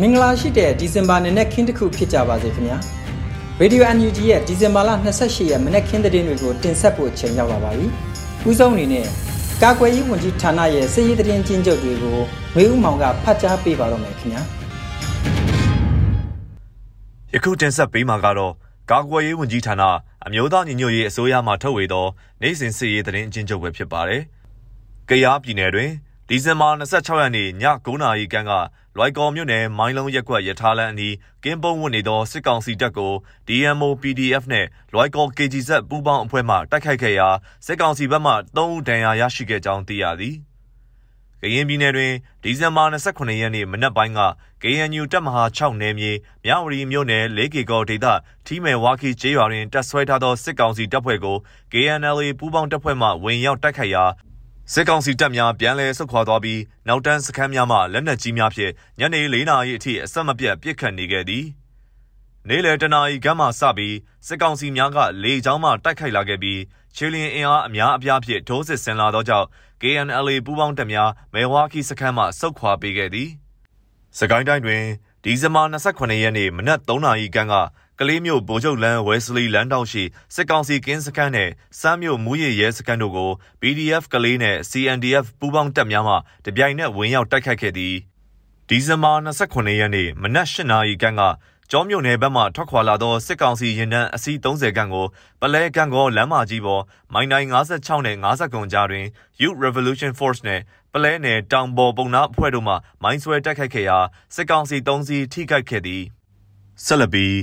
မင်္ဂလာရှိတဲ့ဒီဇင်ဘာနေ့နဲ့ခင်းတစ်ခုဖြစ်ကြပါစေခင်ဗျာရေဒီယို NUG ရဲ့ဒီဇင်ဘာလ28ရက်မနေ့ခင်းသတင်းတွေကိုတင်ဆက်ဖို့ချိန်ရောက်လာပါပြီဥဆုံးအနေနဲ့ကာကွယ်ရေးဝန်ကြီးဌာနရဲ့စစ်ရေးသတင်းချင်းချုပ်တွေကိုဝေဦးမောင်ကဖတ်ကြားပေးပါတော့မယ်ခင်ဗျာယခုတင်ဆက်ပေးမှာကတော့ကာကွယ်ရေးဝန်ကြီးဌာနအမျိုးသားညီညွတ်ရေးအစိုးရမှထုတ်ဝေသောနိုင်စဉ်စစ်ရေးသတင်းအချင်းချုပ်ပဲဖြစ်ပါတယ်။ကယားပြည်နယ်တွင်ဒီဇင်ဘာ26ရက်နေ့ည9:00နာရီခန့်က လွိုင်ကော်မြို့နယ်မိုင်းလုံးရက်ကွက်ရထားလမ်းအနီးကင်းပုံးဝင်နေသောစစ်ကောင်စီတပ်ကို DMO PDF နဲ့လွိုင်ကော် KGZ ပူးပေါင်းအဖွဲ့မှတိုက်ခိုက်ခဲ့ရာစစ်ကောင်စီဘက်မှ3ဦးဒဏ်ရာရရှိခဲ့ကြောင်းသိရသည်။ကရင်ပြည်နယ်တွင်ဒီဇင်ဘာ29ရက်နေ့မနက်ပိုင်းက KNU တပ်မဟာ6နယ်မြေမြဝတီမြို့နယ်၄ကီကောဒေသထီးမယ်ဝါခီကျေးရွာတွင်တပ်ဆွဲထားသောစစ်ကောင်စီတပ်ဖွဲ့ကို KNLA ပူးပေါင်းတပ်ဖွဲ့မှဝင်ရောက်တိုက်ခိုက်ရာ စစ်ကောင်စီတပ်များပြန်လည်ဆုတ်ခွာသွားပြီးနောက်တန်းစခန်းများမှလက်နက်ကြီးများဖြင့်ညနေ၄နာရီအထိအဆက်မပြတ်ပစ်ခတ်နေခဲ့သည်။နေ့လယ်တနာရီခန့်မှစပြီးစစ်ကောင်စီများကလေကြောင်းမှတိုက်ခိုက်လာခဲ့ပြီးချီလင်းအင်အားအများအပြားဖြင့်ဒိုးစစ်ဆင်လာသောကြောင့် KNLA ပူးပေါင်းတပ်များမဲဝါခီစခန်းမှဆုတ်ခွာပေးခဲ့သည်။စကိုင်းတိုင်းတွင်ဒီဇင်ဘာ28ရက်နေ့မနက်3နာရီခန့်က ကလေးမျိုးဗိုလ်ချုပ်လန်းဝဲစလီလန်းတောက်ရှိစစ်ကောင်စီကင်းစခန်းနဲ့စမ်းမြို့မူရရဲစခန်းတို့ကို PDF ကလေးနဲ့ CNDF ပူးပေါင်းတပ်များမှတပြိုင်နက်ဝင်ရောက်တိုက်ခိုက်ခဲ့သည်ဒီဇင်ဘာ29ရက်နေ့မနက်8နာရီခန့်ကကျောမြို့နယ်ဘက်မှထွက်ခွာလာသောစစ်ကောင်စီရင်တန်းအစီး30ခန့်ကိုပလဲကန့်ကောလမ်းမကြီးပေါ်မိုင်းတိုင်း56နဲ့50ကွန်ကြားတွင် Youth Revolution Force နဲ့ပလဲနယ်တောင်ပေါ်ပုံနာအဖွဲ့တို့မှမိုင်းဆွဲတိုက်ခိုက်ခဲ့ရာစစ်ကောင်စီ3စီးထိခိုက်ခဲ့သည်ဆက်လက်ပြီး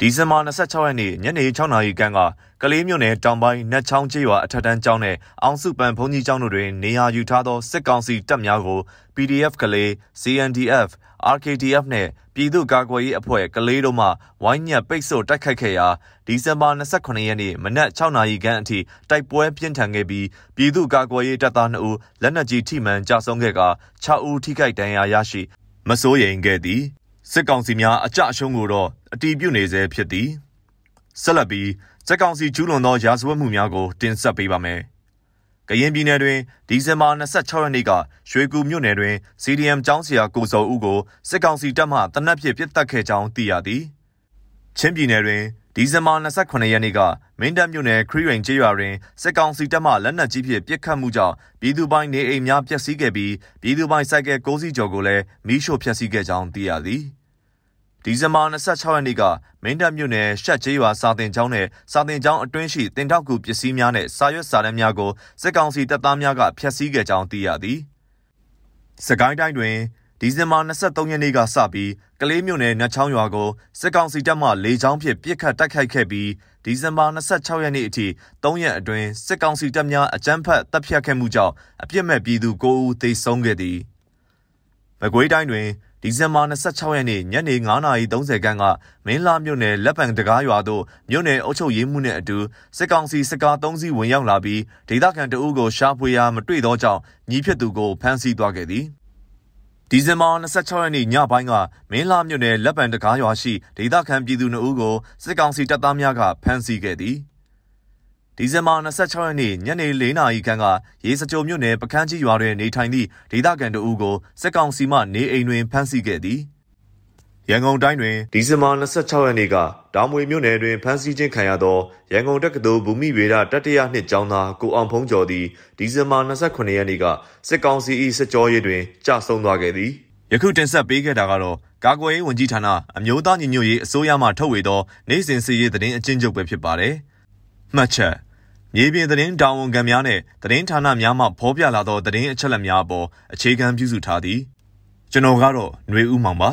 ဒီဇင်ဘာ26ရက်နေ့ညနေ6နာရီခန့်ကကလေးမြို့နယ်တောင်ပိုင်းနတ်ချောင်းကျေးရွာအထက်တန်းကျောင်းနဲ့အောင်စုပန်ဘုံကြီးကျောင်းတို့တွင်နေရာယူထားသောစစ်ကောင်စီတပ်များကို PDF ကလေး CNDF RKDF နဲ့ပြည်သူ့ကာကွယ်ရေးအဖွဲ့ကလေးတို့မှဝိုင်းညက်ပိတ်ဆို့တိုက်ခိုက်ခဲ့ရာဒီဇင်ဘာ28ရက်နေ့မနက်6နာရီခန့်အထိတိုက်ပွဲပြင်းထန်ခဲ့ပြီးပြည်သူ့ကာကွယ်ရေးတပ်သား2ဦးလက်နက်ကြီးထိမှန်ကြဆုံးခဲ့ကာ6ဦးထိခိုက်ဒဏ်ရာရရှိမစိုးရိမ်ခဲ့သည် စစ်ကောင်စီများအကြအရှုံးကိုတော့အတီးပြုတ်နေစေဖြစ်သည်ဆက်လက်ပြီးစစ်ကောင်စီကျူးလွန်သောရာဇဝတ်မှုများကိုတင်ဆက်ပေးပါမယ်ကရင်ပြည်နယ်တွင်ဒီဇင်ဘာ26ရက်နေ့ကရွှေကူမြို့နယ်တွင် CDM ကျောင်းဆရာကိုစောဦးကိုစစ်ကောင်စီတပ်မှတနက်ဖြစ်ပစ်တက်ခဲ့ကြောင်းသိရသည်ချင်းပြည်နယ်တွင်ဒီဇင်ဘာ28ရက်နေ့ကမင်းတပ်မြို့နယ်ခရီးရင်ကျေးရွာတွင်စစ်ကောင်စီတပ်မှလက်နက်ကြီးဖြင့်ပစ်ခတ်မှုကြောင့်ပြည်သူပိုင်းနေအိမ်များပျက်စီးခဲ့ပြီးပြည်သူပိုင်းစိုက်ကယ်6စီးကျော်ကိုလည်းမီးရှို့ဖျက်ဆီးခဲ့ကြောင်းသိရသည်။ ဒီဇင်ဘာ26ရက်နေ့ကမင်းတပ်မြို့နယ်ရှက်ကျေးရွာစာတင်ကျောင်းနဲ့စာတင်ကျောင်းအတွင်းရှိတင်တောက်ကူပစ္စည်းများနဲ့စာရွက်စာတမ်းများကိုစစ်ကောင်စီတပ်သားများကဖျက်ဆီးခဲ့ကြောင်းသိရသည်။စကိုင်းတိုင်းတွင်ဒီဇင်ဘာ23ရက်နေ့ကစပြီးကလေးမြို့နယ်နတ်ချောင်းရွာကိုစစ်ကောင်စီတပ်မှလေကြောင်းဖြင့်ပစ်ခတ်တိုက်ခိုက်ခဲ့ပြီးဒီဇင်ဘာ26ရက်နေ့အထိ3ရက်အတွင်းစစ်ကောင်စီတပ်များအကြမ်းဖက်တပ်ဖြတ်ခဲ့မှုကြောင့်အပြစ်မဲ့ပြည်သူ9ဦးသေဆုံးခဲ့သည်။မကွေးတိုင်းတွင် ဒီဇင်ဘာ26ရက်နေ့ညနေ9:30ခန်းကမင်းလာမြို့နယ်လက်ပံတကားရွာသို့မြို့နယ်အုပ်ချုပ်ရေးမှုနှင့်အတူစစ်ကောင်စီစစ်ကား3စီးဝင်ရောက်လာပြီးဒေသခံတအုပ်ကိုရှာဖွေရာမတွေ့သောကြောင့်ညီဖြစ်သူကိုဖမ်းဆီးသွားခဲ့သည်ဒီဇင်ဘာ26ရက်နေ့ညပိုင်းကမင်းလာမြို့နယ်လက်ပံတကားရွာရှိဒေသခံပြည်သူနှုတ်ကိုစစ်ကောင်စီတပ်သားများကဖမ်းဆီးခဲ့သည် ဒီဇင်ဘာ26ရက်နေ့ညနေ4နာရီခန့်ကရေစကြိုမြို့နယ်ပကန်းကြီးရွာတွင်နေထိုင်သည့်ဒေသခံတို့ကိုစစ်ကောင်စီမှနေအိမ်တွင်ဖမ်းဆီးခဲ့သည်ရန်ကုန်တိုင်းတွင်ဒီဇင်ဘာ26ရက်နေ့ကတောင်မွေမြို့နယ်တွင်ဖမ်းဆီးခြင်းခံရသောရန်ကုန်တက္ကသိုလ်ဘူမိဗေဒတတိယနှစ်ကျောင်းသားကိုအောင်ဖုံးကျော်သည်ဒီဇင်ဘာ28ရက်နေ့ကစစ်ကောင်စီ၏စစ်ကြောရေးတွင်ကြာဆုံးသွားခဲ့သည်ယခုတင်ဆက်ပေးခဲ့တာကတော့ကာကွယ်ရေးဝန်ကြီးဌာနအမျိုးသားညီညွတ်ရေးအစိုးရမှထုတ်ဝေသောနိုင်စဉ်စီရေးသတင်းအကျဉ်းချုပ်ပဲဖြစ်ပါတယ်။မှတ်ချက် မြေပြင်သတင်းတာဝန်ခံများနဲ့သတင်းဌာနများမှဖော်ပြလာသောသတင်းအချက်အလက်များအပေါ်အခြေခံပြုစုထားသည်ကျွန်တော်ကတော့ຫນွေဦးမောင်ပါ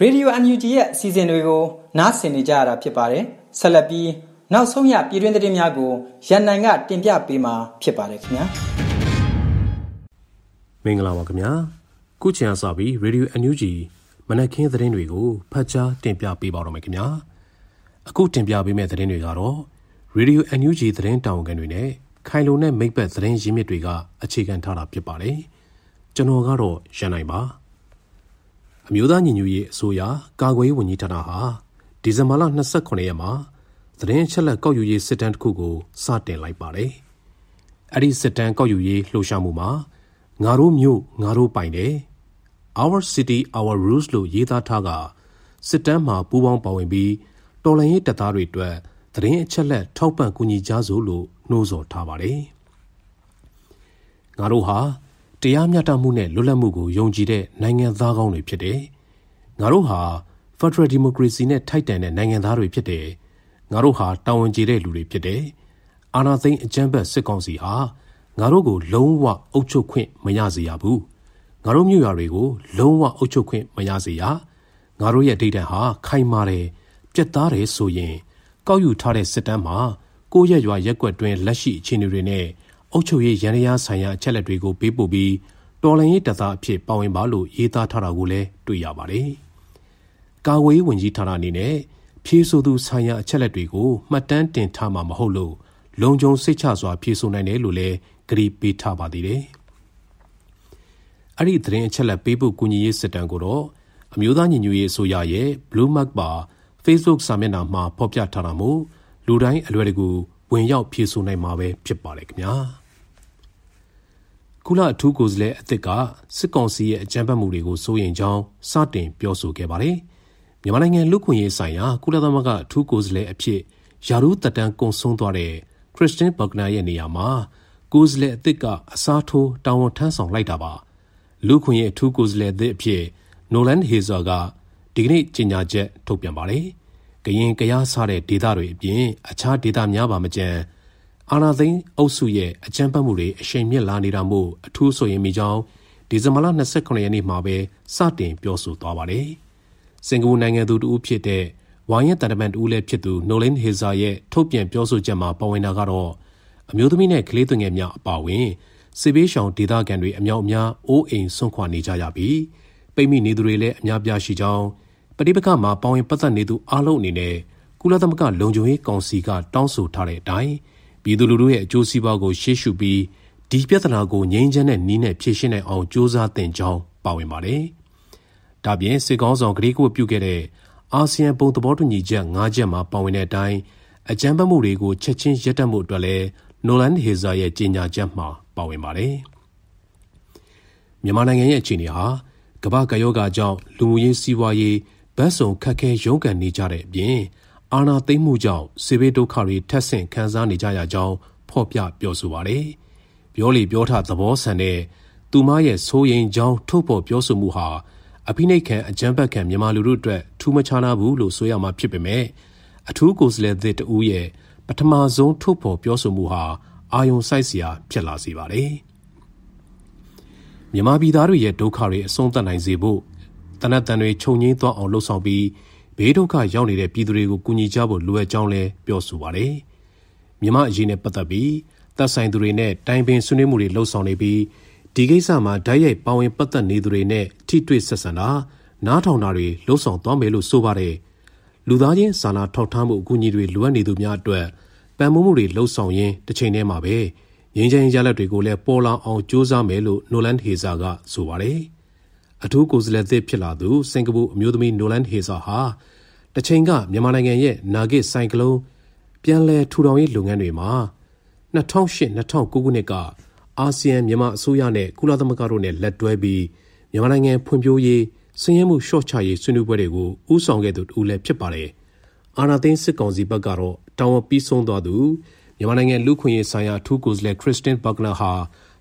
ရေဒီယို UNG ရဲ့အစီအစဉ်တွေကိုနားဆင်နေကြရတာဖြစ်ပါတယ်ဆက်လက်ပြီးနောက်ဆုံးရပြည်တွင်းသတင်းများကိုရန်နိုင်ကတင်ပြပေးမှာဖြစ်ပါတယ်ခင်ဗျာမင်္ဂလာပါခင်ဗျာခုချိန်အစပြီး Radio NUG မနက်ခင်းသတင်းတွေကိုဖတ်ကြားတင်ပြပေးပါတော့မယ်ခင်ဗျာ အခုတင်ပြပေးမယ့်သတင်းတွေကတော့ Radio NUG သတင်းတောင်ကန်တွေနဲ့ခိုင်လုံတဲ့မိဘသတင်းရင်းမြစ်တွေကအခြေခံထားတာဖြစ်ပါတယ်ကျွန်တော်ကတော့ရန်နိုင်ပါအမျိုးသားညီညွတ်ရေးအစိုးရကာကွယ်ရေးဝန်ကြီးဌာနဟာဒီဇင်ဘာလ29ရက်မှာသတင်းချက်လက်ကောက်ယူရေးစစ်တမ်းတစ်ခုကိုစတင်လိုက်ပါတယ်အဲ့ဒီစစ်တမ်းကောက်ယူရေးလှုပ်ရှားမှုမှာငါတို့မြို့ငါတို့ပိုင်တယ် Our City Our Rules လို့ရေးသားထားကစစ်တမ်းမှာပူးပေါင်းပါဝင်ပြီး တော်လှန်ရေးတပ်သားတွေအတွက်သတင်းအချက်လက်ထောက်ပံ့ကူညီကြစို့လို့နှိုးဆော်ထားပါတယ်။ငါတို့ဟာတရားမျှတမှုနဲ့လွတ်လပ်မှုကိုယုံကြည်တဲ့နိုင်ငံသားကောင်းတွေဖြစ်တယ်။ငါတို့ဟာ Federal Democracy နဲ့ထိုက်တန်တဲ့နိုင်ငံသားတွေဖြစ်တယ်။ငါတို့ဟာတာဝန်ကျေတဲ့လူတွေဖြစ်တယ်။အာဏာသိမ်းအကြမ်းဖက်စစ်ကောင်စီဟာငါတို့ကိုလုံးဝအုပ်ချုပ်ခွင့်မရစေရဘူးငါတို့မြို့ရွာတွေကိုလုံးဝအုပ်ချုပ်ခွင့်မရစေရငါတို့ရဲ့ဒိတ်တန်ဟာခိုင်မာတယ် ပြက်သားတယ်ဆိုရင်ကောက်ယူထားတဲ့စစ်တမ်းမှာကိုရက်ရွာရက်ွက်တွင်လက်ရှိအခြေအနေတွေနဲ့အုပ်ချုပ်ရေးရန်ရာဆိုင်ရာအချက်လက်တွေကိုပေးပို့ပြီးတော်လှန်ရေးတပ်သားအဖြစ်ပါဝင်ပါလို့ရေးသားထားတာကိုလည်းတွေ့ရပါတယ်။ကာဝေးဝင်ကြီးဌာနအနေနဲ့ဖြည့်ဆို့သူဆိုင်ရာအချက်လက်တွေကိုမှတ်တမ်းတင်ထားမှာမဟုတ်လို့လုံခြုံစိတ်ချစွာဖြည့်ဆို့နိုင်တယ်လို့လည်းကတိပေးထားပါသေးတယ်။အဲ့ဒီသတင်းအချက်လက်ပေးဖို့ကူညီရေးစစ်တမ်းကိုတော့အမျိုးသားညီညွတ်ရေးအစိုးရရဲ့ Blue Mark ပါ Facebook စာမျက်နှာမှာဖော်ပြထားတာမို့လူတိုင်းအလွယ်တကူဝင်ရောက်ဖြည့်ဆို့နိုင်မှာပဲဖြစ်ပါတယ်ခင်ဗျာ။ကုလအထူးကိုယ်စားလှယ်အသစ်ကစစ်ကောင်စီရဲ့အကြမ်းဖက်မှုတွေကိုစိုးရိမ်ကြောင်းစတင်ပြောဆိုခဲ့ပါတယ်။မြန်မာနိုင်ငံလူခွင့်ရေးဆိုင်ရာကုလသမဂ္ဂအထူးကိုယ်စားလှယ်အဖြစ်ယာရုတက်တန်းကုံဆုံးသွားတဲ့ခရစ်စတင်ဘာဂနာရဲ့နေရာမှာကိုယ်စားလှယ်အသစ်ကအစားထိုးတာဝန်ထမ်းဆောင်လိုက်တာပါလူခွင့်ရဲ့အထူးကိုယ်စားလှယ်အသစ်အဖြစ်နိုလန်ဟေဇာက ဒီကနေ့ကြေညာချက်ထုတ်ပြန်ပါတယ်ကရင်ကရားစားတဲ့ဒေသတွေအပြင်အခြားဒေသများပါမကြံအာနာသိန်းအုပ်စုရဲ့အကြမ်းဖက်မှုတွေအရှိန်မြင့်လာနေတာမို့အထူးဆိုရင်မိကြောင်းဒီဇင်ဘာလ29ရက်နေ့မှာပဲစတင်ပြောဆိုသွားပါတယ်စင်ကာပူနိုင်ငံသူတူဖြစ်တဲ့ဝိုင်းရတန်တမန်တူလည်းဖြစ်သူနိုလင်းဟေဇာရဲ့ထုတ်ပြန်ပြောဆိုချက်မှာပါဝင်တာကတော့အမျိုးသမီးနဲ့ကလေးသူငယ်များအပါအဝင်စစ်ဘေးရှောင်ဒေသခံတွေအမြောက်အများအိုးအိမ်ဆွန့်ခွာနေကြရပြီး ပိတ်မိနေသူတွေလည်းအများပြားရှိကြောင်းပဋိပက္ခမှာပါဝင်ပတ်သက်နေသူအလုံးအနေနဲ့ကုလသမဂ္ဂလုံခြုံရေးကောင်စီကတောင်းဆိုထားတဲ့အတိုင်းပြည်သူလူထုရဲ့အကျိုးစီးပွားကိုရှေ့ရှုပြီးဒီပြဿနာကိုငြိမ်းချမ်းတဲ့နည်းနဲ့ဖြေရှင်းနိုင်အောင်စ조사သင့်ကြောင်းပါဝင်ပါတယ်။ဒါပြင်စစ်ကောင်းဆောင်ဂရိကဝတ်ပြုခဲ့တဲ့အာဆီယံပုံသဘောတူညီချက်၅ချက်မှာပါဝင်တဲ့အတိုင်းအကြမ်းဖက်မှုတွေကိုချက်ချင်းရပ်တန့်မှုအတွက်လည်းနိုလန်ဟေဇာရဲ့ကြေညာချက်မှာပါဝင်ပါတယ်။မြန်မာနိုင်ငံရဲ့အခြေအနေဟာ ကမ္ဘာကယောဂါကြောင့်လူမှုရေးစီးပွားရေးဗတ်စုံခက်ခဲရုန်းကန်နေကြတဲ့အပြင်အာဏာသိမ်းမှုကြောင့်စေဘေးဒုက္ခတွေထက်ဆင့်ခံစားနေကြရကြောင်းဖော်ပြပြောဆိုပါတယ်။ပြောလေပြောထသဘောဆန်တဲ့သူမရဲ့ဆိုးရင်ကြောင်းထုတ်ဖော်ပြောဆိုမှုဟာအဖိနှိတ်ခံအကြမ်းဖက်ခံမြန်မာလူတို့အတွက်ထူးမခြားနာဘူးလို့ဆိုရမှာဖြစ်ပေမဲ့အထူးကိုယ်စားလှယ်သစ်တဦးရဲ့ပထမဆုံးထုတ်ဖော်ပြောဆိုမှုဟာအာယုံစိုက်စရာဖြစ်လာစေပါတယ်။ မြန်မာပြည်သားတွေရဲ့ဒုက္ခတွေအဆုံးသတ်နိုင်စေဖို့တနတ်တန်တွေခြုံငိမ့်သွားအောင်လှုံ့ဆော်ပြီးဘေးဒုက္ခရောက်နေတဲ့ပြည်သူတွေကိုကူညီကြဖို့လိုအပ်ကြောင်းလည်းပြောဆိုပါတယ်။မြန်မာအရေးနဲ့ပတ်သက်ပြီးသက်ဆိုင်သူတွေနဲ့တိုင်ပင်ဆွေးနွေးမှုတွေလှုံ့ဆော်နေပြီးဒီကိစ္စမှာဓာတ်ရိုက်ပါဝင်ပတ်သက်နေသူတွေနဲ့ထိတွေ့ဆက်ဆံတာနားထောင်တာတွေလှုံ့ဆော်သွားမယ်လို့ဆိုပါတယ်။လူသားချင်းစာနာထောက်ထားမှုအကူအညီတွေလိုအပ်နေသူများအတွက်ပံ့ပိုးမှုတွေလှုံ့ဆော်ရင်းတစ်ချိန်တည်းမှာပဲ ငင်းချင်ရလက်တွေကိုလည်းပေါ်လောင်အောင်စူးစမ်းမယ်လို့နိုလန်ဟေဇာကဆိုပါတယ်။အထူးကိုယ်စားလှယ်သစ်ဖြစ်လာသူစင်ကာပူအမျိုးသမီးနိုလန်ဟေဇာဟာတချိန်ကမြန်မာနိုင်ငံရဲ့နာဂစ်ဆိုင်ကလုန်းပြန်လည်ထူထောင်ရေးလုပ်ငန်းတွေမှာ2008-2009ခုနှစ်ကအာဆီယံမြန်မာအစိုးရနဲ့ကုလသမဂ္ဂတို့နဲ့လက်တွဲပြီးမြန်မာနိုင်ငံဖွံ့ဖြိုးရေးဆင်းရဲမှုရှော့ချရေးဆွေးနွေးပွဲတွေကိုဥဆောင်ခဲ့သူတူလည်းဖြစ်ပါတယ်။အာနာသိန်းစစ်ကောင်စီဘက်ကတော့တောင်းဝပြီးဆုံးသွားသူ မြန်မာနိုင်ငံလူခွင့်ရေးဆိုင်ရာထူးကိုယ်စားလှယ်ခရစ်စတင်ဘဂနာဟာ